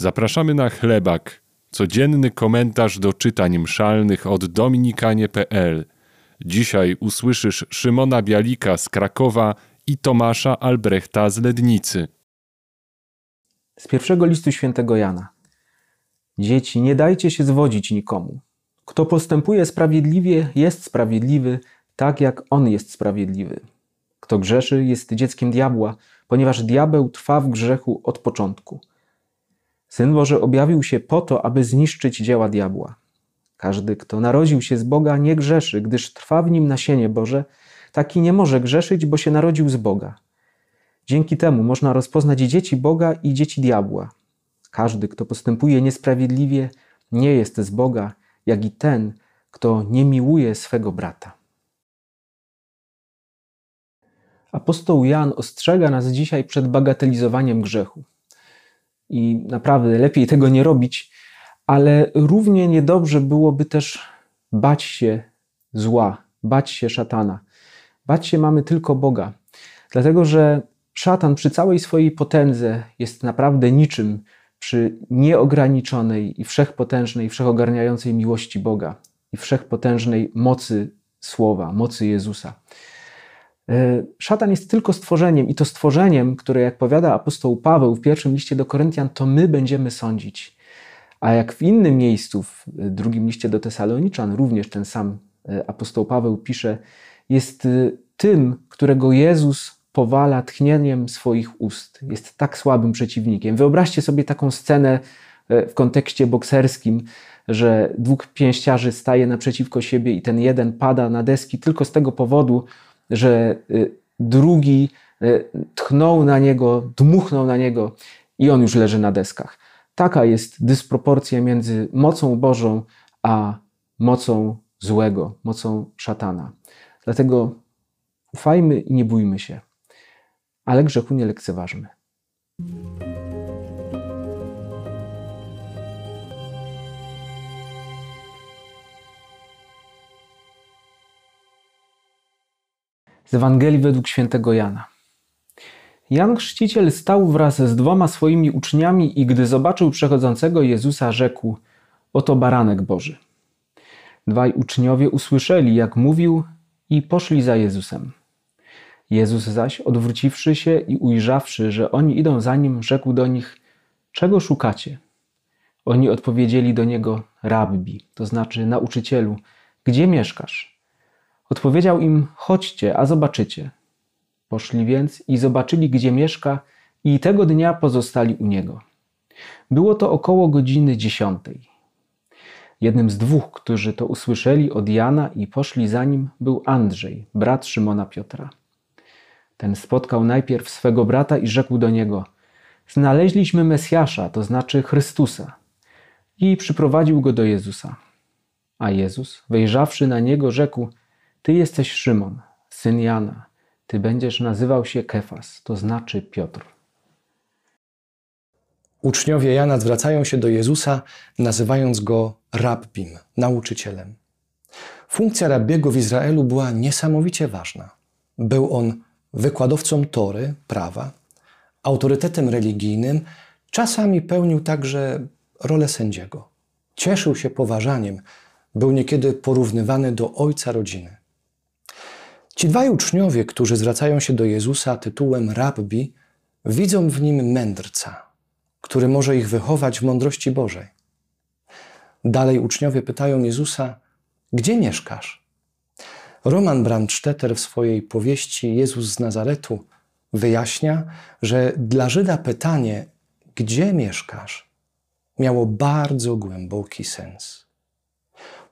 Zapraszamy na chlebak, codzienny komentarz do czytań mszalnych od dominikanie.pl. Dzisiaj usłyszysz Szymona Bialika z Krakowa i Tomasza Albrechta z Lednicy. Z pierwszego listu świętego Jana. Dzieci, nie dajcie się zwodzić nikomu. Kto postępuje sprawiedliwie, jest sprawiedliwy, tak jak on jest sprawiedliwy. Kto grzeszy, jest dzieckiem diabła, ponieważ diabeł trwa w grzechu od początku. Syn Boży objawił się po to, aby zniszczyć dzieła diabła. Każdy, kto narodził się z Boga, nie grzeszy, gdyż trwa w nim nasienie Boże, taki nie może grzeszyć, bo się narodził z Boga. Dzięki temu można rozpoznać dzieci Boga i dzieci diabła. Każdy, kto postępuje niesprawiedliwie, nie jest z Boga, jak i ten, kto nie miłuje swego brata. Apostoł Jan ostrzega nas dzisiaj przed bagatelizowaniem grzechu. I naprawdę lepiej tego nie robić, ale równie niedobrze byłoby też bać się zła, bać się szatana. Bać się mamy tylko Boga, dlatego że szatan przy całej swojej potędze jest naprawdę niczym przy nieograniczonej i wszechpotężnej, wszechogarniającej miłości Boga i wszechpotężnej mocy Słowa, mocy Jezusa. E, szatan jest tylko stworzeniem i to stworzeniem, które, jak powiada apostoł Paweł w pierwszym liście do Koryntian, to my będziemy sądzić. A jak w innym miejscu, w drugim liście do Tesaloniczan, również ten sam e, apostoł Paweł pisze, jest e, tym, którego Jezus powala tchnieniem swoich ust. Jest tak słabym przeciwnikiem. Wyobraźcie sobie taką scenę w kontekście bokserskim, że dwóch pięściarzy staje naprzeciwko siebie i ten jeden pada na deski tylko z tego powodu, że y, drugi y, tchnął na niego, dmuchnął na niego i on już leży na deskach. Taka jest dysproporcja między mocą Bożą a mocą złego, mocą szatana. Dlatego ufajmy i nie bójmy się, ale grzechu nie lekceważmy. Z Ewangelii według świętego Jana. Jan Chrzciciel stał wraz z dwoma swoimi uczniami i gdy zobaczył przechodzącego Jezusa, rzekł: Oto baranek Boży. Dwaj uczniowie usłyszeli, jak mówił, i poszli za Jezusem. Jezus zaś, odwróciwszy się i ujrzawszy, że oni idą za nim, rzekł do nich: Czego szukacie? Oni odpowiedzieli do niego: Rabbi, to znaczy nauczycielu, gdzie mieszkasz? Odpowiedział im: Chodźcie, a zobaczycie. Poszli więc i zobaczyli, gdzie mieszka, i tego dnia pozostali u niego. Było to około godziny dziesiątej. Jednym z dwóch, którzy to usłyszeli od Jana i poszli za nim, był Andrzej, brat Szymona Piotra. Ten spotkał najpierw swego brata i rzekł do niego: Znaleźliśmy Mesjasza, to znaczy Chrystusa. I przyprowadził go do Jezusa. A Jezus, wejrzawszy na niego, rzekł: ty jesteś Szymon, syn Jana. Ty będziesz nazywał się Kefas, to znaczy Piotr. Uczniowie Jana zwracają się do Jezusa, nazywając go rabbim, nauczycielem. Funkcja rabbiego w Izraelu była niesamowicie ważna. Był on wykładowcą Tory, prawa, autorytetem religijnym, czasami pełnił także rolę sędziego. Cieszył się poważaniem, był niekiedy porównywany do ojca rodziny. Ci dwaj uczniowie, którzy zwracają się do Jezusa tytułem rabbi, widzą w nim mędrca, który może ich wychować w mądrości Bożej. Dalej uczniowie pytają Jezusa, gdzie mieszkasz? Roman Brandstetter w swojej powieści Jezus z Nazaretu wyjaśnia, że dla Żyda pytanie, gdzie mieszkasz, miało bardzo głęboki sens.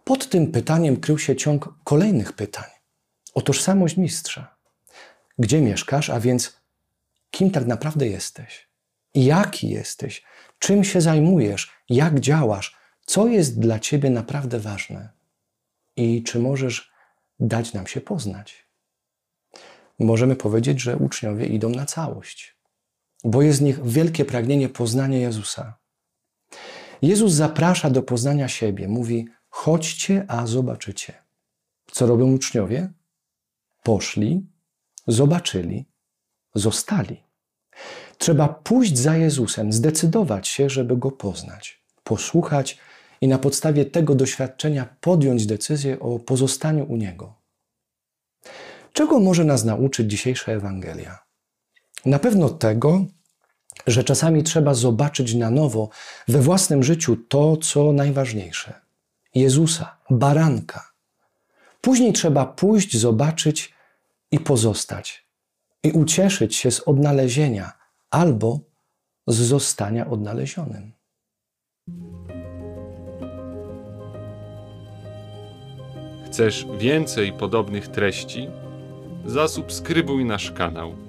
Pod tym pytaniem krył się ciąg kolejnych pytań o tożsamość mistrza. Gdzie mieszkasz, a więc kim tak naprawdę jesteś? Jaki jesteś? Czym się zajmujesz? Jak działasz? Co jest dla ciebie naprawdę ważne? I czy możesz dać nam się poznać? Możemy powiedzieć, że uczniowie idą na całość, bo jest w nich wielkie pragnienie poznania Jezusa. Jezus zaprasza do poznania siebie, mówi: chodźcie, a zobaczycie. Co robią uczniowie? Poszli, zobaczyli, zostali. Trzeba pójść za Jezusem, zdecydować się, żeby go poznać, posłuchać i na podstawie tego doświadczenia podjąć decyzję o pozostaniu u niego. Czego może nas nauczyć dzisiejsza Ewangelia? Na pewno tego, że czasami trzeba zobaczyć na nowo we własnym życiu to, co najważniejsze Jezusa, baranka. Później trzeba pójść, zobaczyć i pozostać, i ucieszyć się z odnalezienia albo z zostania odnalezionym. Chcesz więcej podobnych treści? Zasubskrybuj nasz kanał.